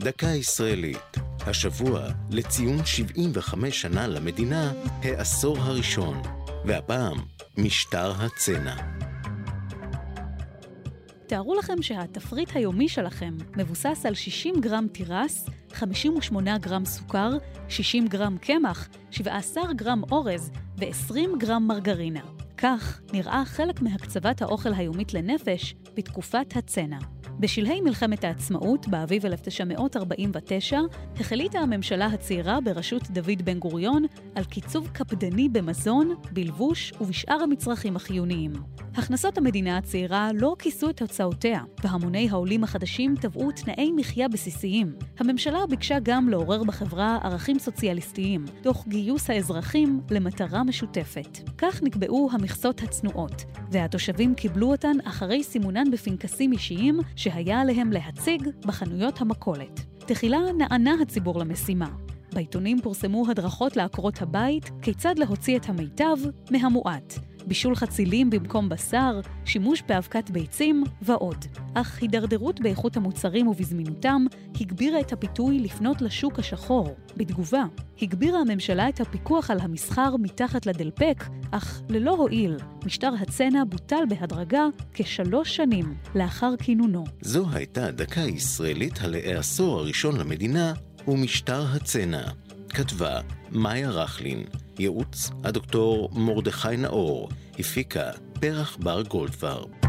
דקה ישראלית, השבוע לציון 75 שנה למדינה, העשור הראשון, והפעם, משטר הצנע. תארו לכם שהתפריט היומי שלכם מבוסס על 60 גרם תירס, 58 גרם סוכר, 60 גרם קמח, 17 גרם אורז ו-20 גרם מרגרינה. כך נראה חלק מהקצבת האוכל היומית לנפש בתקופת הצנע. בשלהי מלחמת העצמאות, באביב 1949, החליטה הממשלה הצעירה בראשות דוד בן גוריון על קיצוב קפדני במזון, בלבוש ובשאר המצרכים החיוניים. הכנסות המדינה הצעירה לא כיסו את הוצאותיה, והמוני העולים החדשים תבעו תנאי מחיה בסיסיים. הממשלה ביקשה גם לעורר בחברה ערכים סוציאליסטיים, תוך גיוס האזרחים למטרה משותפת. כך נקבעו המכסות הצנועות, והתושבים קיבלו אותן אחרי סימונן בפנקסים אישיים שהיה עליהם להציג בחנויות המכולת. תחילה נענה הציבור למשימה. בעיתונים פורסמו הדרכות לעקרות הבית כיצד להוציא את המיטב מהמועט. בישול חצילים במקום בשר, שימוש באבקת ביצים ועוד. אך הידרדרות באיכות המוצרים ובזמינותם הגבירה את הפיתוי לפנות לשוק השחור. בתגובה, הגבירה הממשלה את הפיקוח על המסחר מתחת לדלפק, אך ללא הועיל, משטר הצנע בוטל בהדרגה כשלוש שנים לאחר כינונו. זו הייתה דקה ישראלית על העשור הראשון למדינה ומשטר הצנע. כתבה מאיה רכלין, ייעוץ הדוקטור מרדכי נאור, הפיקה פרח בר גולדפרב.